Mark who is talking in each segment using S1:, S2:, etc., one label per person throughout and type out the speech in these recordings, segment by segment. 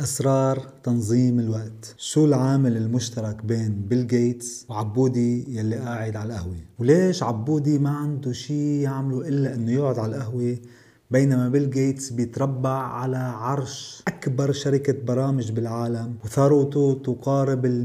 S1: أسرار تنظيم الوقت. شو العامل المشترك بين بيل جيتس وعبودي يلي قاعد على القهوة؟ وليش عبودي ما عنده شي يعمله إلا أنه يقعد على القهوة بينما بيل جيتس بيتربع على عرش أكبر شركة برامج بالعالم وثروته تقارب ال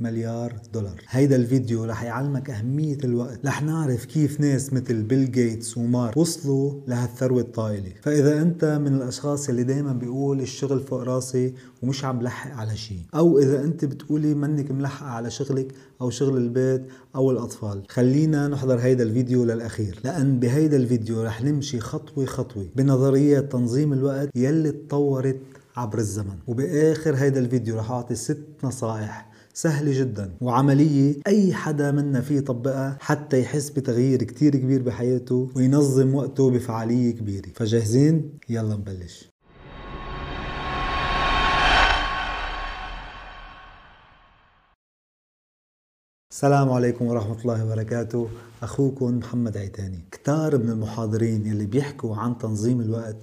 S1: مليار دولار. هيدا الفيديو رح يعلمك أهمية الوقت. رح نعرف كيف ناس مثل بيل جيتس ومارك وصلوا لهالثروة الطائلة فإذا أنت من الأشخاص اللي دايما بيقول الشغل فوق راسي ومش عم لحق على شيء. أو إذا أنت بتقولي منك ملحقة على شغلك أو شغل البيت أو الأطفال. خلينا نحضر هيدا الفيديو للأخير. لأن بهيدا الفيديو رح نمشي خطوة خطوة بنظرية تنظيم الوقت يلي تطورت عبر الزمن. وبآخر هيدا الفيديو رح أعطي ست نصائح سهلة جدا وعملية أي حدا منا فيه يطبقها حتى يحس بتغيير كتير كبير بحياته وينظم وقته بفعالية كبيرة. فجاهزين؟ يلا نبلش. السلام عليكم ورحمة الله وبركاته. أخوكم محمد عيتاني. كتار من المحاضرين اللي بيحكوا عن تنظيم الوقت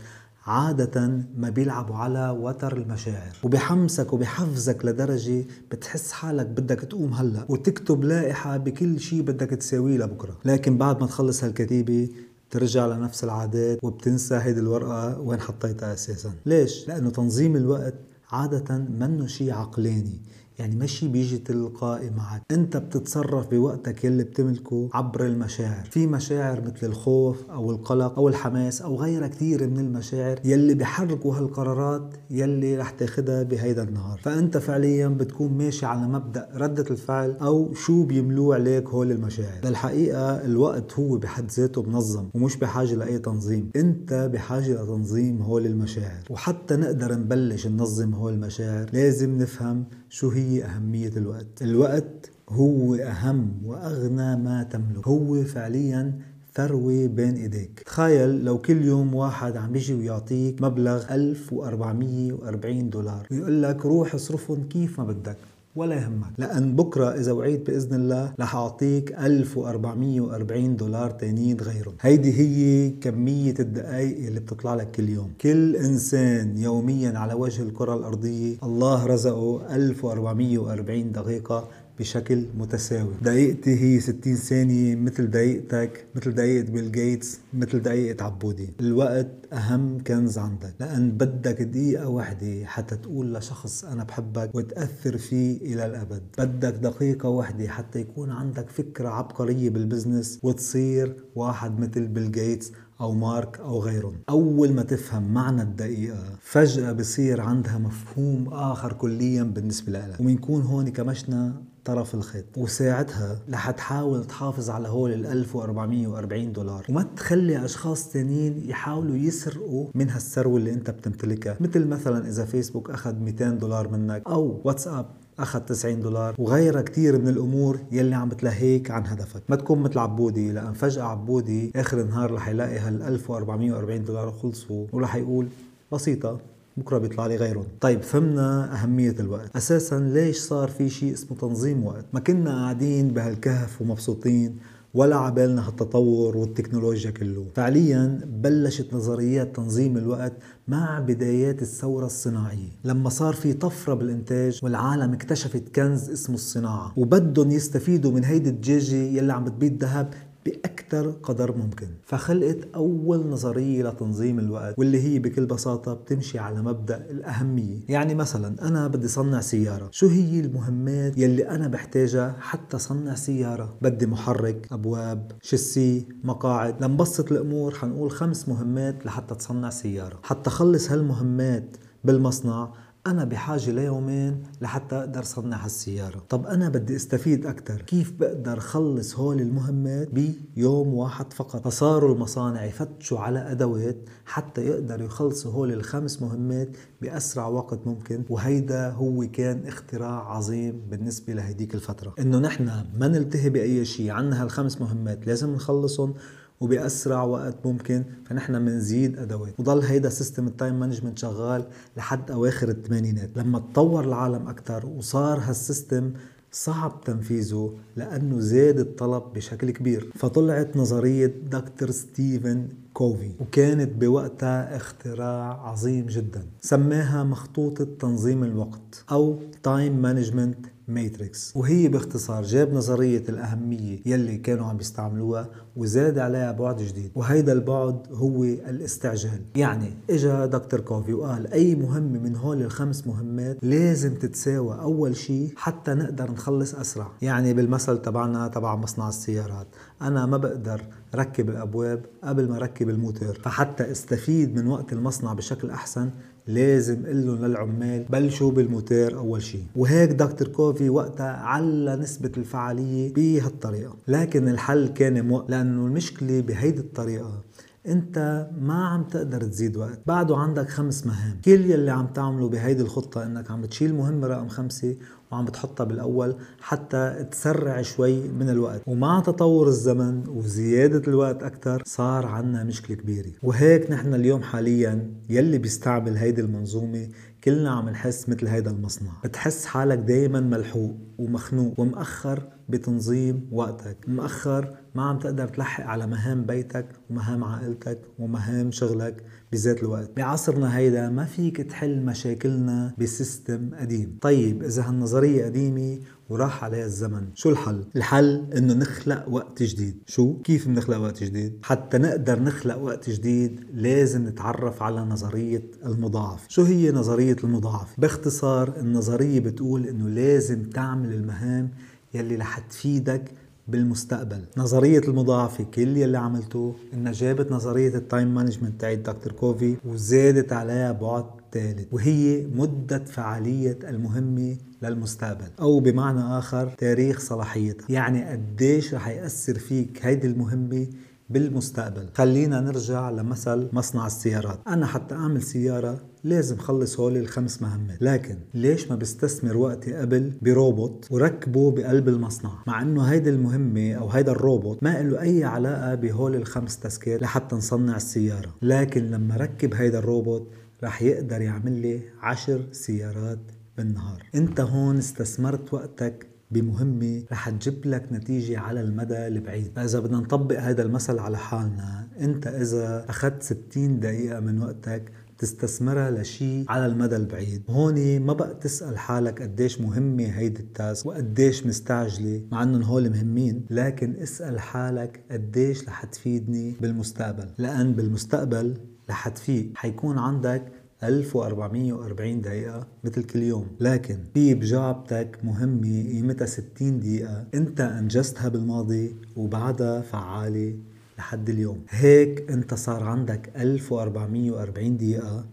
S1: عادة ما بيلعبوا على وتر المشاعر وبحمسك وبحفزك لدرجة بتحس حالك بدك تقوم هلأ وتكتب لائحة بكل شيء بدك تساويه لبكرة. لكن بعد ما تخلص هالكتيبة ترجع لنفس العادات وبتنسى هيدي الورقة وين حطيتها أساسا. ليش؟ لأنه تنظيم الوقت عادة منه شيء عقلاني. يعني ماشي بيجي تلقائي معك انت بتتصرف بوقتك يلي بتملكه عبر المشاعر. في مشاعر مثل الخوف أو القلق أو الحماس أو غيرها كثير من المشاعر يلي بحركوا هالقرارات يلي رح تاخدها بهيدا النهار. فأنت فعليا بتكون ماشي على مبدأ ردة الفعل أو شو بيملوه عليك هول المشاعر. للحقيقة الوقت هو بحد ذاته منظم ومش بحاجة لأي تنظيم. انت بحاجة لتنظيم هول المشاعر. وحتى نقدر نبلش ننظم هول المشاعر لازم نفهم شو هي أهمية الوقت؟ الوقت هو أهم وأغنى ما تملك. هو فعليا ثروة بين إيديك. تخيل لو كل يوم واحد عم بيجي ويعطيك مبلغ 1440 دولار ويقول لك روح اصرفهم كيف ما بدك. ولا يهمك. لأن بكرة إذا وعيت بإذن الله رح أعطيك 1440 دولار تانيين غيرهم هيدي هي كمية الدقايق اللي بتطلع لك كل يوم. كل إنسان يوميا على وجه الكرة الأرضية الله رزقه 1440 دقيقة بشكل متساوي. دقيقتي هي 60 ثانية مثل دقيقتك مثل دقيقة بيل جيتس مثل دقيقة عبودي. الوقت أهم كنز عندك لأن بدك دقيقة واحدة حتى تقول لشخص أنا بحبك وتأثر فيه إلى الأبد. بدك دقيقة واحدة حتى يكون عندك فكرة عبقرية بال business وتصير واحد مثل بيل جيتس أو مارك أو غيرهم. أول ما تفهم معنى الدقيقة فجأة بصير عندها مفهوم آخر كليا بالنسبة لك وبنكون هون كمشنا طرف الخيط وساعتها رح تحاول تحافظ على هول ال 1440 دولار. وما تخلي أشخاص تانيين يحاولوا يسرقوا من هالثروة اللي أنت بتمتلكها. مثل مثلا إذا فيسبوك أخذ 200 دولار منك أو واتساب أخذ 90 دولار وغيرها كثير من الأمور يلي عم بتلهيك عن هدفك. ما تكون مثل عبودي لأن فجأة عبودي آخر النهار رح يلاقي هال 1440 دولار خلصوا ورح يقول بسيطة بكرة بيطلع لي غيرهم. طيب فهمنا أهمية الوقت. أساسا ليش صار في شيء اسمه تنظيم وقت؟ ما كنا قاعدين بهالكهف ومبسوطين ولا عبالنا هالتطور والتكنولوجيا كله. فعليا بلشت نظريات تنظيم الوقت مع بدايات الثورة الصناعية. لما صار في طفرة بالإنتاج والعالم اكتشفت كنز اسمه الصناعة وبدهم يستفيدوا من هيدي الدجاجة يلي عم تبيض ذهب بأكثر قدر ممكن. فخلقت أول نظرية لتنظيم الوقت واللي هي بكل بساطة بتمشي على مبدأ الأهمية. يعني مثلا أنا بدي صنع سيارة. شو هي المهمات يلي أنا بحتاجها حتى صنع سيارة؟ بدي محرك أبواب شسي مقاعد. لنبسط الأمور حنقول خمس مهمات لحتى تصنع سيارة. حتى خلص هالمهمات بالمصنع أنا بحاجة ليومين لحتى أقدر صنع هالسيارة طب أنا بدي أستفيد أكثر كيف بقدر خلص هول المهمات بيوم واحد فقط؟ فصاروا المصانع يفتشوا على أدوات حتى يقدروا يخلصوا هول الخمس مهمات بأسرع وقت ممكن. وهيدا هو كان اختراع عظيم بالنسبة لهديك الفترة. إنه نحن ما نلتهي بأي شيء عنا هالخمس مهمات لازم نخلصهم وبأسرع وقت ممكن فنحن بنزيد أدوات. وضل هيدا system ال time management شغال لحد أواخر الثمانينات. لما تطور العالم أكثر وصار هال system صعب تنفيذه لأنه زاد الطلب بشكل كبير. فطلعت نظرية دكتور ستيفن كوفي وكانت بوقتها اختراع عظيم جدا. سماها مخطوطة تنظيم الوقت أو Time Management Matrix وهي باختصار جاب نظرية الأهمية يلي كانوا عم بيستعملوها وزاد عليها بعد جديد. وهيدا البعد هو الاستعجال. يعني إجا دكتور كوفي وقال أي مهمة من هول الخمس مهمات لازم تتساوى أول شيء حتى نقدر نخلص أسرع. يعني بالمثل تبعنا تبع مصنع السيارات. أنا ما بقدر ركب الأبواب قبل ما ركب الموتور. فحتى استفيد من وقت المصنع بشكل أحسن لازم قل لهم للعمال بلشوا بالموتور أول شيء وهيك دكتور كوفي وقتها على نسبة الفعالية بهالطريقة. لكن الحل كان مو... لأنه المشكلة بهيدي الطريقة. انت ما عم تقدر تزيد وقت. بعده عندك خمس مهام. كل يلي عم تعمله بهيدي الخطة انك عم بتشيل مهمة رقم خمسة وعم بتحطها بالأول حتى تسرع شوي من الوقت. ومع تطور الزمن وزيادة الوقت أكثر صار عنا مشكلة كبيرة. وهيك نحن اليوم حاليا يلي بيستعمل هيدي المنظومة كلنا عم نحس مثل هيدا المصنع. بتحس حالك دايما ملحوق ومخنوق ومأخر بتنظيم وقتك. مأخر ما عم تقدر تلحق على مهام بيتك ومهام عائلتك ومهام شغلك. بذات الوقت بعصرنا هيدا ما فيك تحل مشاكلنا بسيستم قديم طيب إذا هالنظرية قديمة وراح عليها الزمن شو الحل؟ الحل إنه نخلق وقت جديد شو؟ كيف بنخلق وقت جديد؟ حتى نقدر نخلق وقت جديد لازم نتعرف على نظرية المضاعف شو هي نظرية المضاعف؟ باختصار النظرية بتقول إنه لازم تعمل المهام يلي رح تفيدك بالمستقبل. نظرية المضاعفة كل يلي عملته إنها جابت نظرية ال time management تاعت دكتور كوفي وزادت عليها بعد ثالث وهي مدة فعالية المهمة للمستقبل أو بمعنى آخر تاريخ صلاحيتها. يعني قديش رح يأثر فيك هيدي المهمة بالمستقبل. خلينا نرجع لمثل مصنع السيارات. أنا حتى أعمل سيارة لازم خلص هول الخمس مهمات. لكن ليش ما بستثمر وقتي قبل بروبوت وركبه بقلب المصنع؟ مع إنه هيدي المهمة أو هيدا الروبوت ما له أي علاقة بهول الخمس تاسكات لحتى نصنع السيارة. لكن لما ركب هيدا الروبوت رح يقدر يعمل لي عشر سيارات بالنهار. أنت هون استثمرت وقتك بمهمة رح تجيب لك نتيجة على المدى البعيد. فإذا بدنا نطبق هذا المثل على حالنا أنت إذا أخذت 60 دقيقة من وقتك تستثمرها لشيء على المدى البعيد. هون ما بقى تسأل حالك قديش مهمة هيدي التاسك وقديش مستعجلة مع إنهم هول مهمين لكن اسأل حالك قديش رح تفيدني بالمستقبل. لأن بالمستقبل رح تفيق حيكون عندك 1440 دقيقة مثل كل يوم. لكن في بجعبتك مهمة قيمتها 60 دقيقة. أنت أنجزتها بالماضي وبعدها فعالة لحد اليوم. هيك انت صار عندك 1440 دقيقة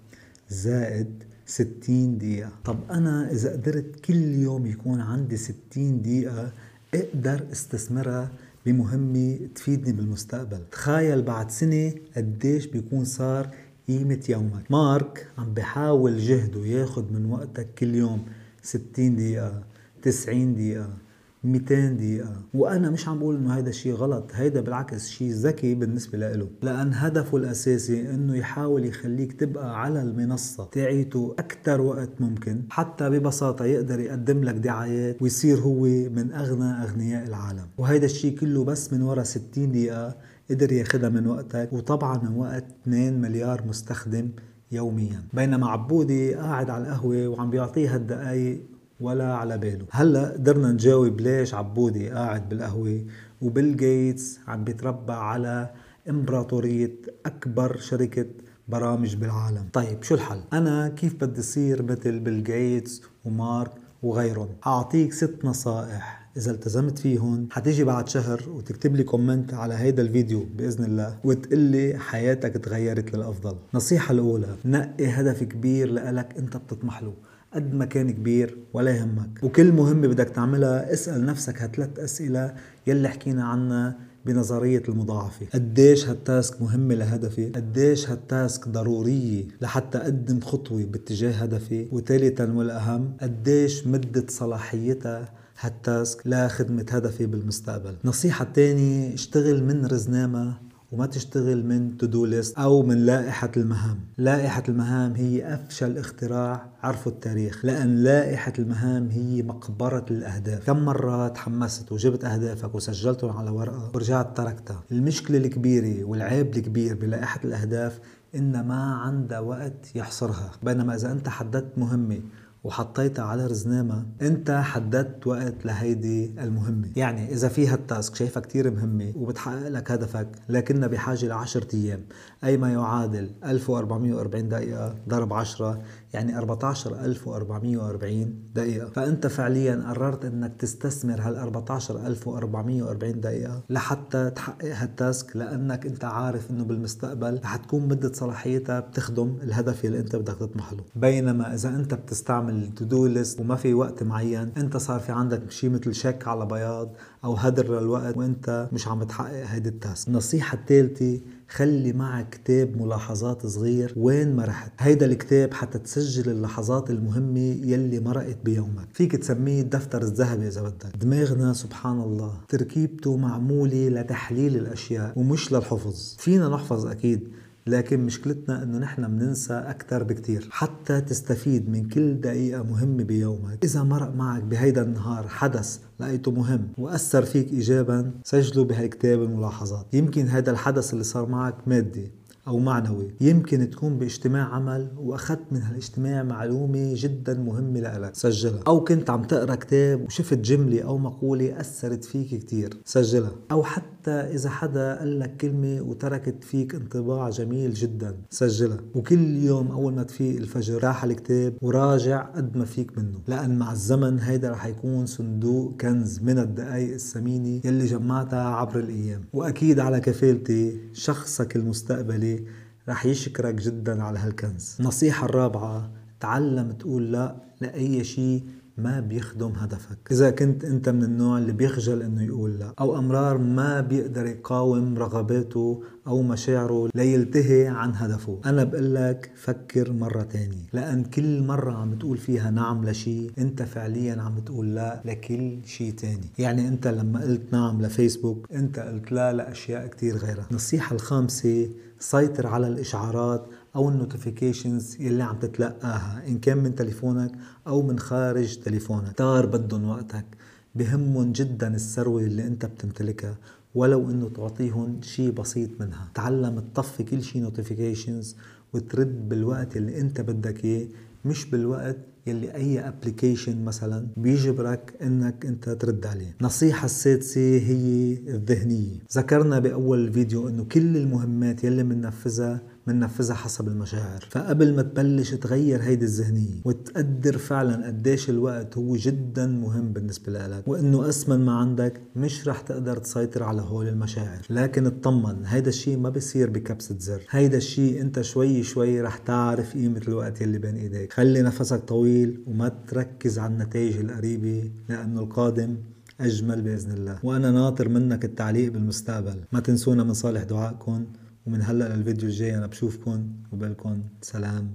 S1: زائد 60 دقيقة. طب أنا إذا قدرت كل يوم يكون عندي 60 دقيقة أقدر استثمرها بمهمة تفيدني بالمستقبل. تخيل بعد سنة قديش بيكون صار قيمة يومك. مارك عم بحاول جهده ياخد من وقتك كل يوم 60 دقيقة 90 دقيقة. 200 دقيقة. وأنا مش عم بقول إنه هيدا الشيء غلط هيدا بالعكس شيء ذكي بالنسبة له لأن هدفه الأساسي إنه يحاول يخليك تبقى على المنصة تاعيته أكثر وقت ممكن حتى ببساطة يقدر يقدم لك دعايات ويصير هو من أغنى أغنياء العالم. وهيدا الشيء كله بس من وراء 60 دقيقة قدر ياخدها من وقتك وطبعا من وقت 2 مليار مستخدم يوميا. بينما عبودي قاعد على القهوة وعم بيعطيه هالدقايق ولا على باله. هلأ قدرنا نجاوب ليش عبودي قاعد بالقهوة وبيل جيتس عم بيتربع على إمبراطورية أكبر شركة برامج بالعالم. طيب شو الحل؟ أنا كيف بدي صير مثل بيل جيتس ومارك وغيرهم؟ أعطيك ست نصائح إذا التزمت فيهم حتيجي بعد شهر وتكتب لي comment على هيدا الفيديو بإذن الله وتقول لي حياتك تغيرت للأفضل. نصيحة الأولى نقي هدف كبير لإلك أنت بتطمح له. قد ما كان كبير ولا يهمك. وكل مهمة بدك تعملها اسأل نفسك هالثلاث أسئلة يلي حكينا عنها بنظرية المضاعفة. قديش هال task مهمة لهدفي؟ قديش هال task ضرورية لحتى أقدم خطوة باتجاه هدفي؟ وثالثا والأهم قديش مدة صلاحيتها هال task لخدمة هدفي بالمستقبل؟ نصيحة تانية اشتغل من رزنامة وما تشتغل من to-do list أو من لائحة المهام. لائحة المهام هي أفشل اختراع عرفوا التاريخ لأن لائحة المهام هي مقبرة الأهداف. كم مره تحمست وجبت أهدافك وسجلتهم على ورقة ورجعت تركتها. المشكلة الكبيرة والعيب الكبير بلائحة الأهداف إن ما عندها وقت يحصرها. بينما إذا أنت حددت مهمة وحطيتها على رزنامة انت حددت وقت لهيدي المهمة. يعني إذا في هال task شايفها كتير مهمة وبتحقق لك هدفك لكنها بحاجة لعشرة أيام. أي ما يعادل 1440 دقيقة ضرب 10 يعني 14440 دقيقة. فأنت فعليا قررت أنك تستثمر هال 14440 دقيقة لحتى تحقق هال task لأنك أنت عارف أنه بالمستقبل رح تكون مدة صلاحيتها بتخدم الهدف اللي أنت بدك تطمح له. بينما إذا أنت بتستعمل to-do list وما في وقت معين أنت صار في عندك شيء مثل شك على بياض أو هدر للوقت وأنت مش عم تحقق هيدي التاسك. النصيحة الثالثة خلي معك كتاب ملاحظات صغير. وين ما رحت هيدا الكتاب حتى تسجل اللحظات المهمة يلي مرقت بيومك. فيك تسميه الدفتر الذهبي إذا بدك. دماغنا سبحان الله تركيبته معمولة لتحليل الأشياء ومش للحفظ. فينا نحفظ أكيد. لكن مشكلتنا إنه نحن بننسى أكثر بكثير حتى تستفيد من كل دقيقة مهمة بيومك. إذا مرق معك بهيدا النهار حدث لقيته مهم وأثر فيك ايجابا سجله بهالكتاب الملاحظات. يمكن هذا الحدث اللي صار معك مادي. أو معنوي. يمكن تكون باجتماع عمل وأخذت من هالاجتماع معلومة جدا مهمة لك سجلها. أو كنت عم تقرأ كتاب وشفت جملة أو مقولة أثرت فيك كتير. سجلها. أو حتى إذا حدا قال لك كلمة وتركت فيك انطباع جميل جدا. سجلها. وكل يوم أول ما تفيق الفجر راح الكتاب وراجع قد ما فيك منه. لأن مع الزمن هيدا رح يكون صندوق كنز من الدقايق الثمينة يلي جمعتها عبر الأيام. وأكيد على كفالتي شخصك المستقبلي رح يشكرك جدا على هالكنز. النصيحة الرابعة تعلم تقول لا لأي شيء ما بيخدم هدفك. إذا كنت أنت من النوع اللي بيخجل أنه يقول لا أو أمرار ما بيقدر يقاوم رغباته أو مشاعره ليلتهي عن هدفه. أنا بقول لك فكر مرة تانية. لأن كل مرة عم تقول فيها نعم لشيء أنت فعليا عم تقول لا لكل شيء تاني. يعني أنت لما قلت نعم لفيسبوك أنت قلت لا لأشياء كتير غيرها. النصيحة الخامسة سيطر على الإشعارات أو ال notifications يلي عم تتلقاها إن كان من تليفونك أو من خارج تليفونك. كتار بدهم وقتك بهمهم جدا الثروة اللي أنت بتمتلكها ولو إنه تعطيهم شيء بسيط منها. تعلم تطفي كل شيء notifications وترد بالوقت اللي أنت بدك إياه مش بالوقت يلي أي application مثلا بيجبرك إنك أنت ترد عليه. النصيحة السادسة هي الذهنية. ذكرنا بأول الفيديو إنه كل المهمات يلي بننفذها بننفذها حسب المشاعر. فقبل ما تبلش تغير هيدي الذهنية وتقدر فعلا قديش الوقت هو جدا مهم بالنسبة لك وإنه أسمن ما عندك مش رح تقدر تسيطر على هول المشاعر. لكن اطمن هيدا الشيء ما بيصير بكبسة زر. هيدا الشيء أنت شوي شوي رح تعرف قيمة الوقت يلي بين إيديك. خلي نفسك طويل وما تركز على النتائج القريبة لأنه القادم أجمل بإذن الله. وأنا ناطر منك التعليق بالمستقبل. ما تنسونا من صالح دعائكم. ومن هلأ للفيديو الجاي أنا بشوفكم وبالكم سلام.